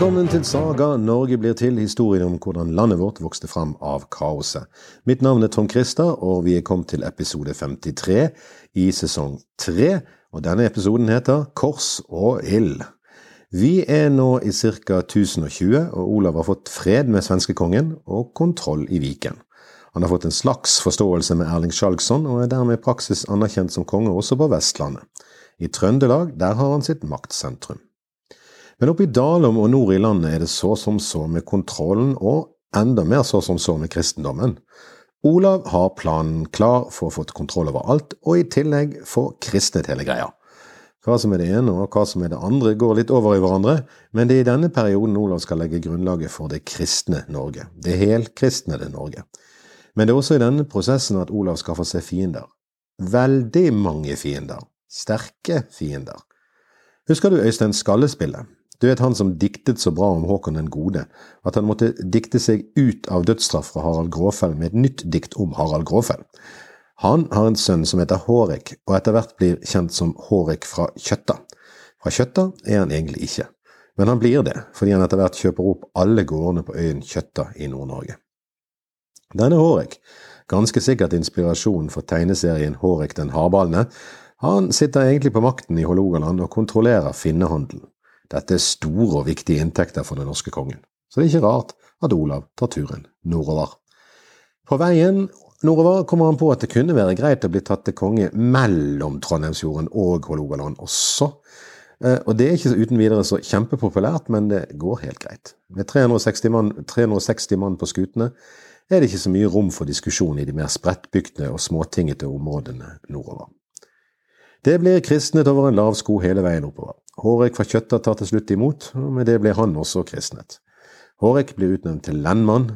Velkommen til Saga Norge blir til, historien om hvordan landet vårt vokste fram av kaoset. Mitt navn er Tom Christer, og vi er kommet til episode 53 i sesong 3. Og denne episoden heter Kors og ild. Vi er nå i ca. 1020, og Olav har fått fred med svenskekongen og kontroll i Viken. Han har fått en slags forståelse med Erling Skjalgsson, og er dermed i praksis anerkjent som konge også på Vestlandet. I Trøndelag, der har han sitt maktsentrum. Men oppe i Dalom og nord i landet er det så som så med kontrollen, og enda mer så som så med kristendommen. Olav har planen klar for å få kontroll over alt, og i tillegg få kristnet hele greia. Hva som er det ene og hva som er det andre, går litt over i hverandre, men det er i denne perioden Olav skal legge grunnlaget for det kristne Norge. Det helkristnede Norge. Men det er også i denne prosessen at Olav skaffer seg fiender. Veldig mange fiender. Sterke fiender. Husker du Øystein Skallespillet? Du vet han som diktet så bra om Håkon den gode, at han måtte dikte seg ut av dødsstraff fra Harald Gråfell med et nytt dikt om Harald Gråfell. Han har en sønn som heter Hårek, og etter hvert blir kjent som Hårek fra Kjøtta. Fra Kjøtta er han egentlig ikke, men han blir det fordi han etter hvert kjøper opp alle gårdene på øyen Kjøtta i Nord-Norge. Denne Hårek, ganske sikkert inspirasjonen for tegneserien Hårek den hardballende, han sitter egentlig på makten i Hålogaland og kontrollerer finnehandelen. Dette er store og viktige inntekter for den norske kongen, så det er ikke rart at Olav tar turen nordover. På veien nordover kommer han på at det kunne være greit å bli tatt til konge mellom Trondheimsfjorden og Hålogaland også. Eh, og det er ikke uten videre så kjempepopulært, men det går helt greit. Med 360 mann, 360 mann på skutene er det ikke så mye rom for diskusjon i de mer spredtbygde og småtingete områdene nordover. Det blir kristnet over en lav sko hele veien oppover. Hårek fra Kjøtta tar til slutt imot, og med det blir han også kristnet. Hårek blir utnevnt til lendmann.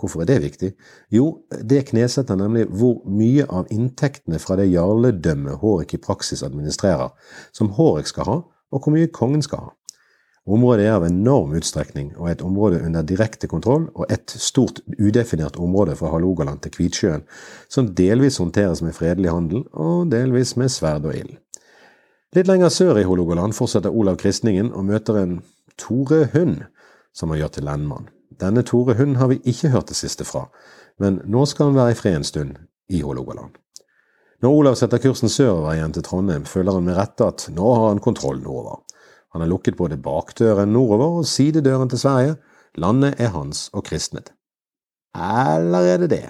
Hvorfor er det viktig? Jo, det knesetter nemlig hvor mye av inntektene fra det jarledømmet Hårek i praksis administrerer, som Hårek skal ha, og hvor mye kongen skal ha. Området er av enorm utstrekning og et område under direkte kontroll, og et stort udefinert område fra Hålogaland til Kvitsjøen, som delvis håndteres med fredelig handel, og delvis med sverd og ild. Litt lenger sør i Hålogaland fortsetter Olav kristningen og møter en Tore Hund, som han gjør til lendmann. Denne Tore Hund har vi ikke hørt det siste fra, men nå skal han være i fred en stund i Hålogaland. Når Olav setter kursen sørover igjen til Trondheim, føler han med rette at nå har han kontroll nordover. Han har lukket både bakdøren nordover og sidedøren til Sverige. Landet er hans og kristnet. Eller er det det?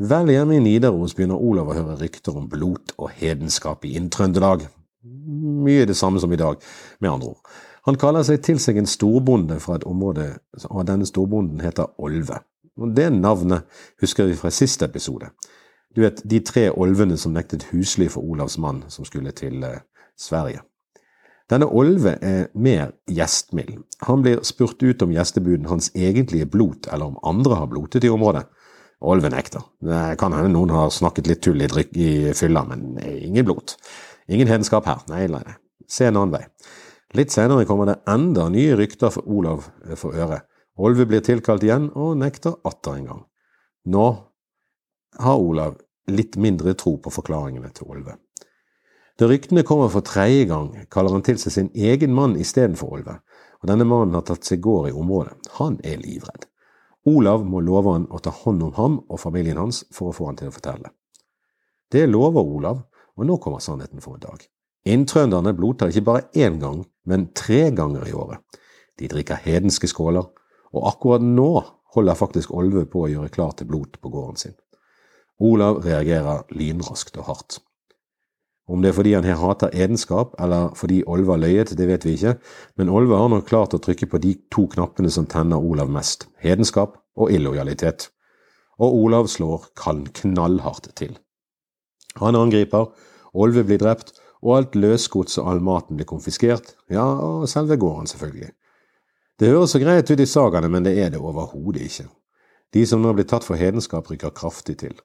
Vel hjemme i Nidaros begynner Olav å høre rykter om blot og hedenskap i Inn-Trøndelag, mye det samme som i dag, med andre ord. Han kaller seg til seg en storbonde fra et område, og denne storbonden heter Olve. Og Det navnet husker vi fra siste episode. Du vet, de tre olvene som nektet husly for Olavs mann som skulle til eh, Sverige. Denne Olve er mer gjestmild. Han blir spurt ut om gjestebuden hans egentlige blot, eller om andre har blotet i området. Olve nekter. Det kan hende noen har snakket litt tull i, i fylla, men ingen blot. Ingen hedenskap her. Nei, nei, nei. Se en annen vei. Litt senere kommer det enda nye rykter for Olav eh, for øre. Olve blir tilkalt igjen og nekter atter en gang. Nå har Olav litt mindre tro på forklaringene til Olve. Da ryktene kommer for tredje gang, kaller han til seg sin egen mann istedenfor Olve, og denne mannen har tatt seg gård i området. Han er livredd. Olav må love han å ta hånd om ham og familien hans for å få han til å fortelle. Det lover Olav, og nå kommer sannheten for en dag. Inntrønderne blodtar ikke bare én gang, men tre ganger i året. De drikker hedenske skåler, og akkurat nå holder faktisk Olve på å gjøre klar til blot på gården sin. Olav reagerer lynraskt og hardt. Om det er fordi han her hater edenskap, eller fordi Olve har løyet, det vet vi ikke, men Olve har nok klart å trykke på de to knappene som tenner Olav mest, hedenskap og illojalitet. Og Olav slår knallhardt til. Han angriper, Olve blir drept, og alt løsgods og all maten blir konfiskert, ja, og selve gården, selvfølgelig. Det høres så greit ut i sagaene, men det er det overhodet ikke. De som nå blir tatt for hedenskap, rykker kraftig til.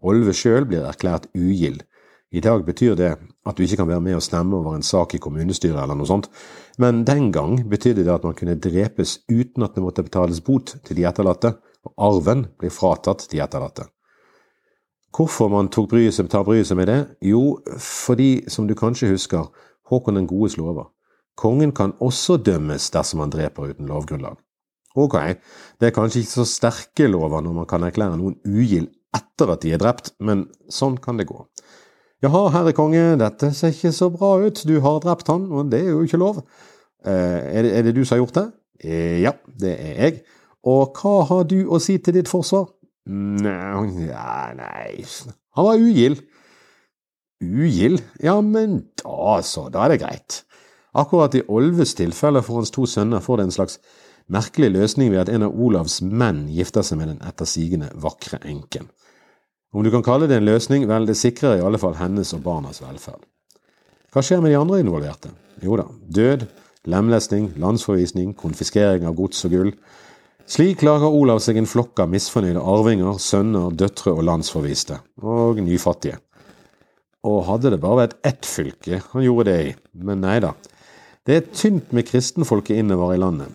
Olve sjøl blir erklært ugild. I dag betyr det at du ikke kan være med og stemme over en sak i kommunestyret eller noe sånt, men den gang betydde det at man kunne drepes uten at det måtte betales bot til de etterlatte, og arven blir fratatt de etterlatte. Hvorfor man tok bryet seg, tar bryet seg med det? Jo, fordi, som du kanskje husker, Håkon den gode lover. Kongen kan også dømmes dersom han dreper uten lovgrunnlag. Ok, det er kanskje ikke så sterke lover når man kan erklære noen ugild etter at de er drept, men sånn kan det gå. Jaha, herre konge, dette ser ikke så bra ut, du har drept han, og det er jo ikke lov. Eh, er, det, er, det, du som har gjort det? Eh, ja, det er jeg. Og hva har du å si til ditt forsvar? Nei, nei, han var ugild. Ugild? Ja, men da så, da er det greit. Akkurat i Olves tilfelle for hans to sønner får det en slags merkelig løsning ved at en av Olavs menn gifter seg med den ettersigende vakre enken. Om du kan kalle det en løsning, vel, det sikrer i alle fall hennes og barnas velferd. Hva skjer med de andre involverte? Jo da, død, lemlesting, landsforvisning, konfiskering av gods og gull. Slik lager Olav seg en flokk av misfornøyde arvinger, sønner, døtre og landsforviste, og nyfattige. Og hadde det bare vært ett fylke han gjorde det i, men nei da, det er tynt med kristenfolket innover i landet,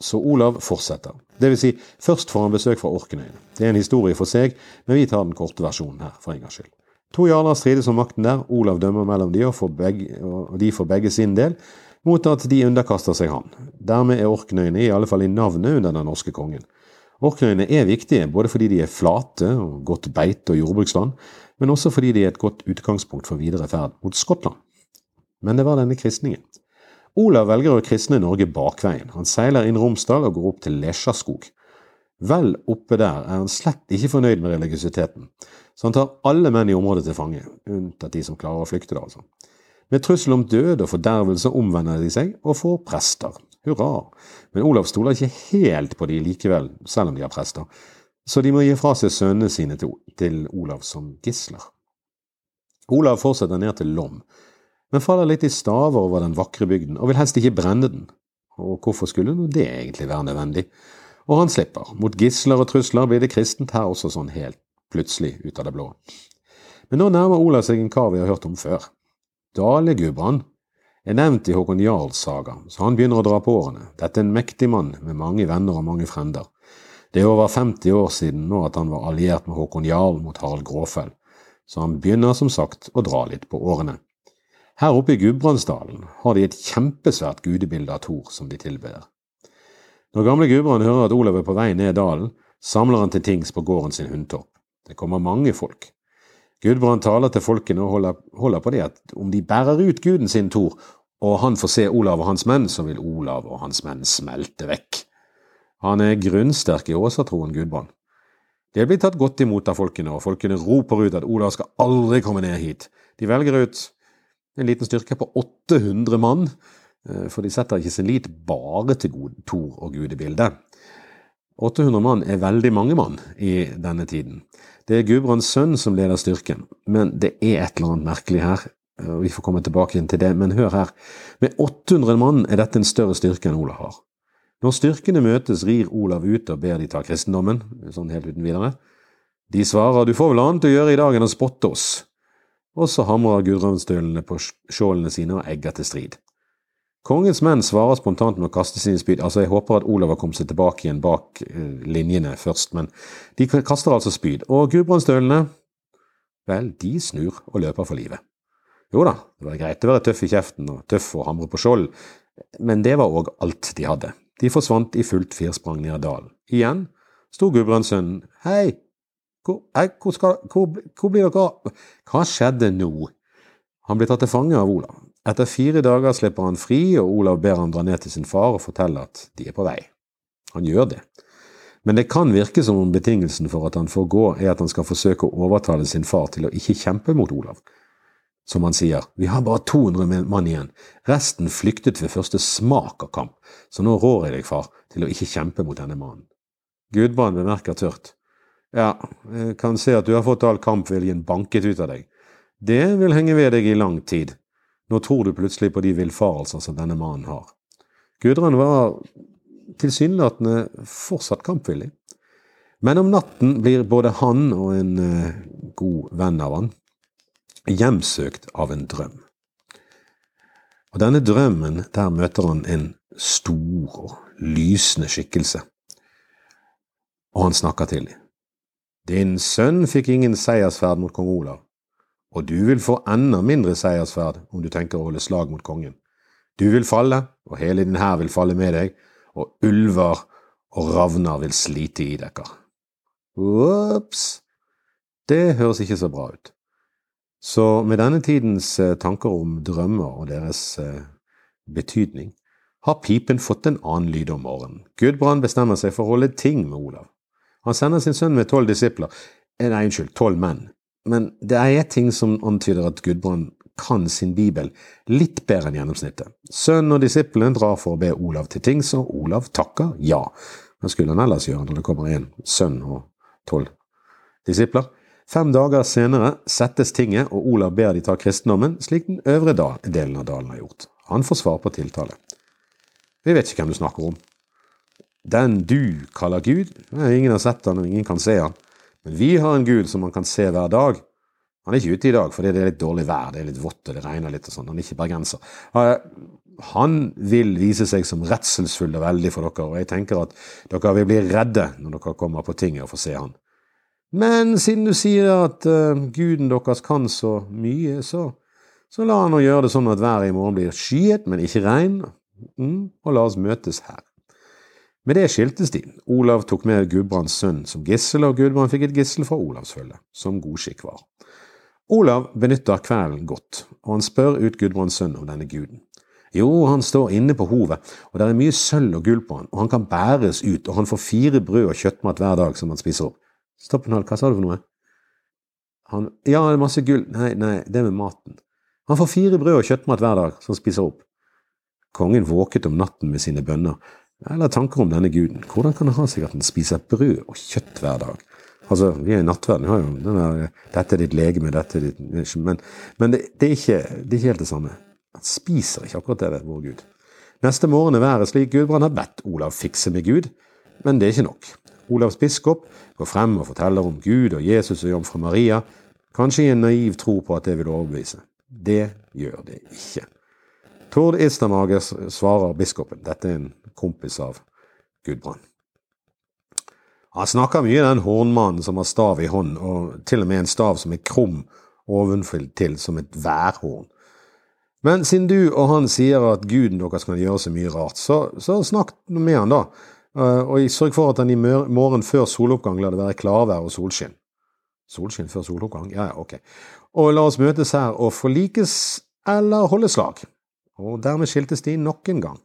så Olav fortsetter. Det vil si, først får han besøk fra Orknøyene. Det er en historie for seg, men vi tar den korte versjonen her, for en gangs skyld. To jarler strides om makten der, Olav dømmer mellom de, og, begge, og de får begge sin del, mot at de underkaster seg han. Dermed er Orknøyene i alle fall i navnet under den norske kongen. Orknøyene er viktige både fordi de er flate og godt beite- og jordbruksland, men også fordi de er et godt utgangspunkt for videre ferd mot Skottland. Men det var denne kristningen. Olav velger å kristne Norge bakveien. Han seiler inn Romsdal og går opp til Lesjaskog. Vel oppe der er han slett ikke fornøyd med religiøsiteten, så han tar alle menn i området til fange, unntatt de som klarer å flykte, da altså. Med trussel om død og fordervelse omvender de seg og får prester. Hurra! Men Olav stoler ikke helt på de likevel, selv om de har prester, så de må gi fra seg sønnene sine til, Olav som gisler. Olav fortsetter ned til Lom, men faller litt i staver over den vakre bygden og vil helst ikke brenne den. Og hvorfor skulle nå det egentlig være nødvendig? Og han slipper. Mot gisler og trusler blir det kristent her også sånn helt plutselig ut av det blå. Men nå nærmer Olav seg en kar vi har hørt om før. Dalegubban er nevnt i Håkon Jarls saga, så han begynner å dra på årene. Dette er en mektig mann med mange venner og mange frender. Det er over 50 år siden nå at han var alliert med Håkon Jarl mot Harald Gråfell, så han begynner som sagt å dra litt på årene. Her oppe i Gudbrandsdalen har de et kjempesvært gudebilde av Thor som de tilber. Når gamle Gudbrand hører at Olav er på vei ned dalen, samler han til tings på gården sin Hundtorp. Det kommer mange folk. Gudbrand taler til folkene og holder, holder på det at om de bærer ut guden sin Thor, og han får se Olav og hans menn, så vil Olav og hans menn smelte vekk. Han er grunnsterk i åsatroen Gudbrand. Det blir tatt godt imot av folkene, og folkene roper ut at Olav skal aldri komme ned hit. De velger ut en liten styrke på 800 mann, eh, for de setter ikke sin lit bare til Tor og gudebildet. 800 mann er veldig mange mann i denne tiden. Det er Gudbrands sønn som leder styrken, men det er et eller annet merkelig her. og Vi får komme tilbake inn til det, men hør her. Med 800 mann er dette en større styrke enn Olav har. Når styrkene møtes, rir Olav ut og ber de ta kristendommen, sånn helt uten videre. De svarer du får vel annet å gjøre i dag enn å spotte oss og så hamrer gudbrandsdølene på skjoldene sine og egger til strid. Kongens menn svarer spontant med å kaste sine spyd, altså jeg håper at Olav har kommet seg tilbake igjen bak eh, linjene først, men de kaster altså spyd, og gudbrandsdølene, vel, de snur og løper for livet. Jo da, det var greit å være tøff i kjeften og tøff å hamre på skjold, men det var òg alt de hadde. De forsvant i fullt firsprang ned dalen. Igjen sto gudbrandssønnen, hei, hvor, hvor, skal, hvor, hvor blir dere av? Hva skjedde nå? Han ble tatt til fange av Olav. Etter fire dager slipper han fri, og Olav ber han dra ned til sin far og fortelle at de er på vei. Han gjør det. Men det kan virke som om betingelsen for at han får gå, er at han skal forsøke å overtale sin far til å ikke kjempe mot Olav. Som han sier, vi har bare 200 mann igjen, resten flyktet ved første smak av kamp, så nå rår jeg deg, far, til å ikke kjempe mot denne mannen. Gudbrand bemerker tørt, ja, jeg kan se at du har fått all kampviljen banket ut av deg. Det vil henge ved deg i lang tid. Nå tror du plutselig på de villfarelser som denne mannen har. Gudrun var tilsynelatende fortsatt kampvillig. Men om natten blir både han og en uh, god venn av han hjemsøkt av en drøm. Og denne drømmen, der møter han en stor og lysende skikkelse. Og han snakker til dem. Din sønn fikk ingen seiersferd mot kong Olav, og du vil få enda mindre seiersferd om du tenker å holde slag mot kongen. Du vil falle, og hele din hær vil falle med deg, og ulver og ravner vil slite i dekker. Ops, det høres ikke så bra ut. Så med denne tidens eh, tanker om drømmer og deres eh, betydning, har pipen fått en annen lyd om morgenen. Gudbrand bestemmer seg for å holde ting med Olav. Han sender sin sønn med tolv disipler, eh, nei, unnskyld, tolv menn, men det er ting som antyder at Gudbrand kan sin bibel litt bedre enn gjennomsnittet. Sønnen og disiplene drar for å be Olav til ting, så Olav takker ja. Hva skulle han ellers gjøre når det kommer en sønn og tolv disipler? Fem dager senere settes tinget, og Olav ber de ta kristendommen, slik den øvre delen av dalen har gjort. Han får svar på tiltale. Vi vet ikke hvem du snakker om. Den du kaller Gud, ingen har sett han, og ingen kan se han. Men vi har en Gud som man kan se hver dag. Han er ikke ute i dag fordi det er litt dårlig vær, det er litt vått og det regner litt og sånn. Han er ikke bergenser. Han vil vise seg som redselsfull og veldig for dere, og jeg tenker at dere vil bli redde når dere kommer på tinget og får se han. Men siden du sier at uh, guden deres kan så mye, så, så la han nå gjøre det sånn at været i morgen blir skyet, men ikke regn, mm, og la oss møtes her. Med det skiltes de. Olav tok med Gudbrands sønn som gissel, og Gudbrand fikk et gissel fra Olavs følge, som god skikk var. Olav benytter kvelden godt, og han spør ut Gudbrands sønn om denne guden. Jo, han står inne på hovet, og det er mye sølv og gull på han, og han kan bæres ut, og han får fire brød og kjøttmat hver dag som han spiser opp. Stopp en halv, hva sa du for noe? Han, ja, det er masse gull. Nei, nei, det med maten. Han får fire brød og kjøttmat hver dag som han spiser opp. Kongen våket om natten med sine bønner, eller tanker om denne guden. Hvordan kan det ha seg at han spiser brød og kjøtt hver dag? Altså, vi er i nattverden, vi har jo den der 'dette er ditt legeme', dette er ditt Men, men det, det, er ikke, det, er ikke, helt det samme. Han spiser ikke akkurat det, vår Gud. Neste morgen er været slik Gudbrand har bedt Olav fikse med Gud, men det er ikke nok. Olavs biskop går frem og forteller om Gud og Jesus og jomfru Maria, kanskje i en naiv tro på at det vil overbevise. Det gjør det ikke. Tord Istermage svarer biskopen, dette er en kompis av Gudbrand. Han snakker mye den hornmannen som har stav i hånd, og til og med en stav som er krum til som et værhorn. Men siden du og han sier at guden deres kan gjøre så mye rart, så, så snakk med han, da. Eh, og sørg for at han i morgen før soloppgang lar det være klarvær og solskinn. Solskinn før soloppgang? Ja, ja, ok. Og la oss møtes her og forlikes eller holde slag. Og dermed skiltes de nok en gang.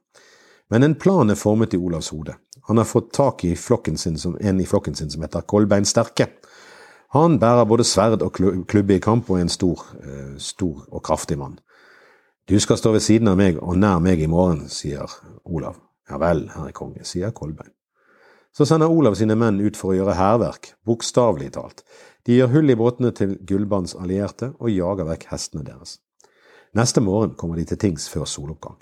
Men en plan er formet i Olavs hode. Han har fått tak i som, en i flokken sin som heter Kolbein Sterke. Han bærer både sverd og klubbe i kamp og er en stor, eh, stor og kraftig mann. Du skal stå ved siden av meg og nær meg i morgen, sier Olav. Ja vel, herre konge, sier Kolbein. Så sender Olav sine menn ut for å gjøre hærverk, bokstavelig talt. De gjør hull i båtene til Gullbands allierte og jager vekk hestene deres. Neste morgen kommer de til tings før soloppgang.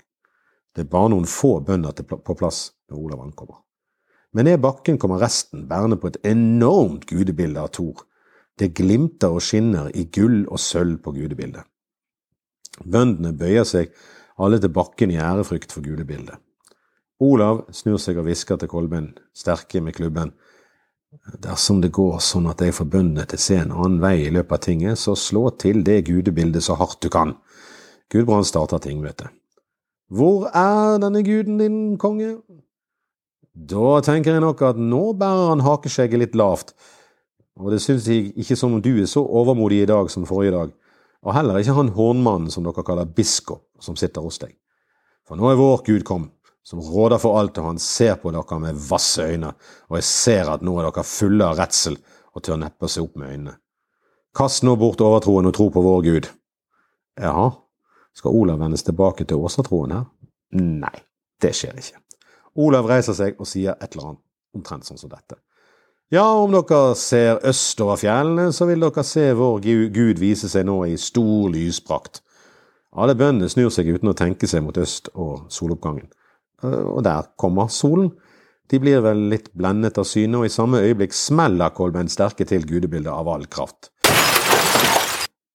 Det er bare noen få bønder på plass når Olav ankommer. Men ned bakken kommer resten, bærende på et enormt gudebilde av Thor. Det glimter og skinner i gull og sølv på gudebildet. Bøndene bøyer seg alle til bakken i ærefrykt for gudebildet. Olav snur seg og hvisker til Kolbein, sterke med klubben. Dersom det går sånn at jeg får bøndene til å se en annen vei i løpet av tinget, så slå til det gudebildet så hardt du kan. Gudbrand starter du. Hvor er denne guden din, konge? Da tenker jeg nok at nå bærer han hakeskjegget litt lavt, og det synes jeg ikke som om du er så overmodig i dag som forrige dag, og heller ikke han hornmannen som dere kaller biskop, som sitter hos deg. For nå er vår Gud kommet som råder for alt, og han ser på dere med vasse øyne, og jeg ser at nå er dere fulle av redsel og tør neppe se opp med øynene. Kast nå bort overtroen og tro på vår Gud. Jaha, skal Olav vendes tilbake til åsatroen her? Nei, det skjer ikke. Olav reiser seg og sier et eller annet omtrent sånn som dette. Ja, om dere ser østover fjellene, så vil dere se vår Gud vise seg nå i stor lysprakt. Alle bøndene snur seg uten å tenke seg mot øst og soloppgangen. Eh, og der kommer solen. De blir vel litt blendet av synet, og i samme øyeblikk smeller Kolbein sterke til gudebildet av all kraft.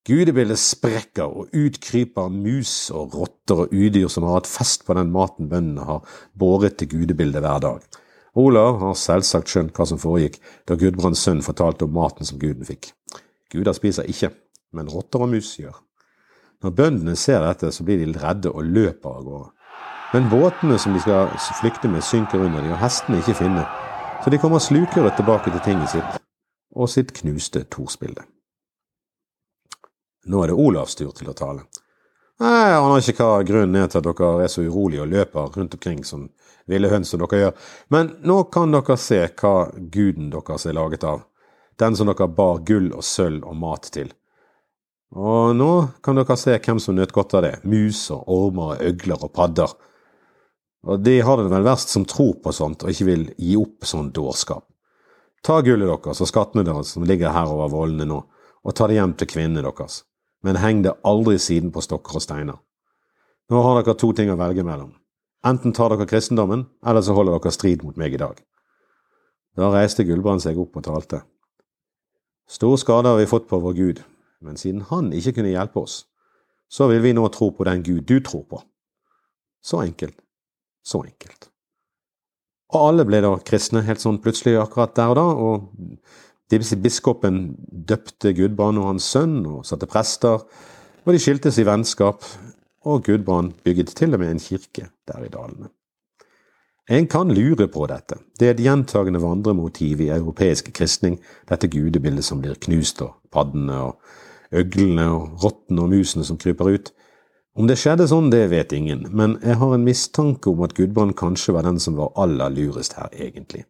Gudebildet sprekker, og ut kryper mus og rotter og udyr som har hatt fest på den maten bøndene har båret til gudebildet hver dag. Olav har selvsagt skjønt hva som foregikk da Gudbrands sønn fortalte om maten som guden fikk. Guder spiser ikke, men rotter og mus gjør. Når bøndene ser dette, så blir de redde og løper av gårde. Men båtene som de skal flykte med, synker under dem, og hestene ikke finner. Så de kommer slukere tilbake til tinget sitt og sitt knuste Torsbilde. Nå er det Olavs tur til å tale. Jeg aner ikke hva grunnen er til at dere er så urolige og løper rundt omkring som ville høns som dere gjør, men nå kan dere se hva guden deres er laget av, den som dere bar gull og sølv og mat til. Og nå kan dere se hvem som nøt godt av det, mus og ormer øgler og padder. Og de har det vel verst som tror på sånt og ikke vil gi opp sånn dårskap. Ta gullet deres og skattene deres som ligger her over vollene nå, og ta det hjem til kvinnene deres, men heng det aldri siden på stokker og steiner. Nå har dere to ting å velge mellom. Enten tar dere kristendommen, eller så holder dere strid mot meg i dag. Da reiste Gullbrand seg opp og talte. Stor skade har vi fått på vår Gud, men siden han ikke kunne hjelpe oss, så vil vi nå tro på den Gud du tror på. Så enkelt. Så enkelt. Og alle ble da kristne helt sånn plutselig akkurat der og da, og biskopen døpte Gudbrand og hans sønn og satte prester, og de skiltes i vennskap, og Gudbrand bygget til og med en kirke der i dalene. En kan lure på dette. Det er et gjentagende vandremotiv i europeisk kristning, dette gudebildet som blir knust, og paddene og øglene og rottene og musene som kryper ut. Om det skjedde sånn, det vet ingen, men jeg har en mistanke om at Gudbrand kanskje var den som var aller lurest her, egentlig.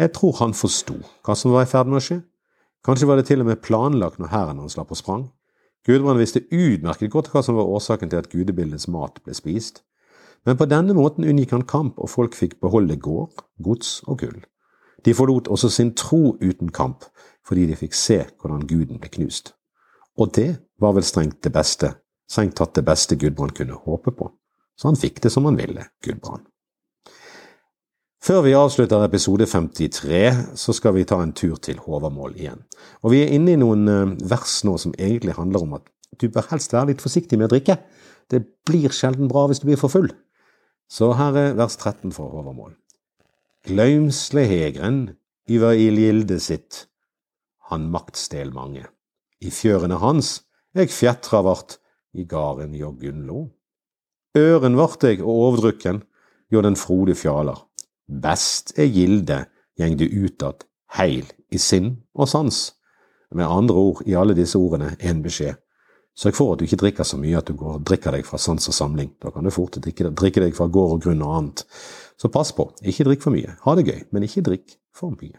Jeg tror han forsto hva som var i ferd med å skje. Kanskje var det til og med planlagt når hæren hans slapp og sprang. Gudbrand visste utmerket godt hva som var årsaken til at gudebildets mat ble spist. Men på denne måten unngikk han kamp, og folk fikk beholde gård, gods og gull. De forlot også sin tro uten kamp, fordi de fikk se hvordan guden ble knust. Og det var vel strengt det beste, strengt tatt det beste Gudbrand kunne håpe på. Så han fikk det som han ville, Gudbrand. Før vi avslutter episode 53, så skal vi ta en tur til Håvamål igjen. Og vi er inne i noen eh, vers nå som egentlig handler om at du bør helst være litt forsiktig med å drikke. Det blir sjelden bra hvis du blir for full. Så her er vers 13 for Håvamål. Glaumsle hegren yver i gilde sitt, han maktstel mange. I fjørene hans eg fjetra vart, i garden jo Gunnlo. Øren vart eg og overdrukken, jo den frode fjaler. Best er gilde, gjeng du utad, heil i sinn og sans. Med andre ord, i alle disse ordene, en beskjed. Sørg for at du ikke drikker så mye at du går og drikker deg fra sans og samling. Da kan du fort drikke, drikke deg fra gård og grunn og annet. Så pass på, ikke drikk for mye. Ha det gøy, men ikke drikk for mye.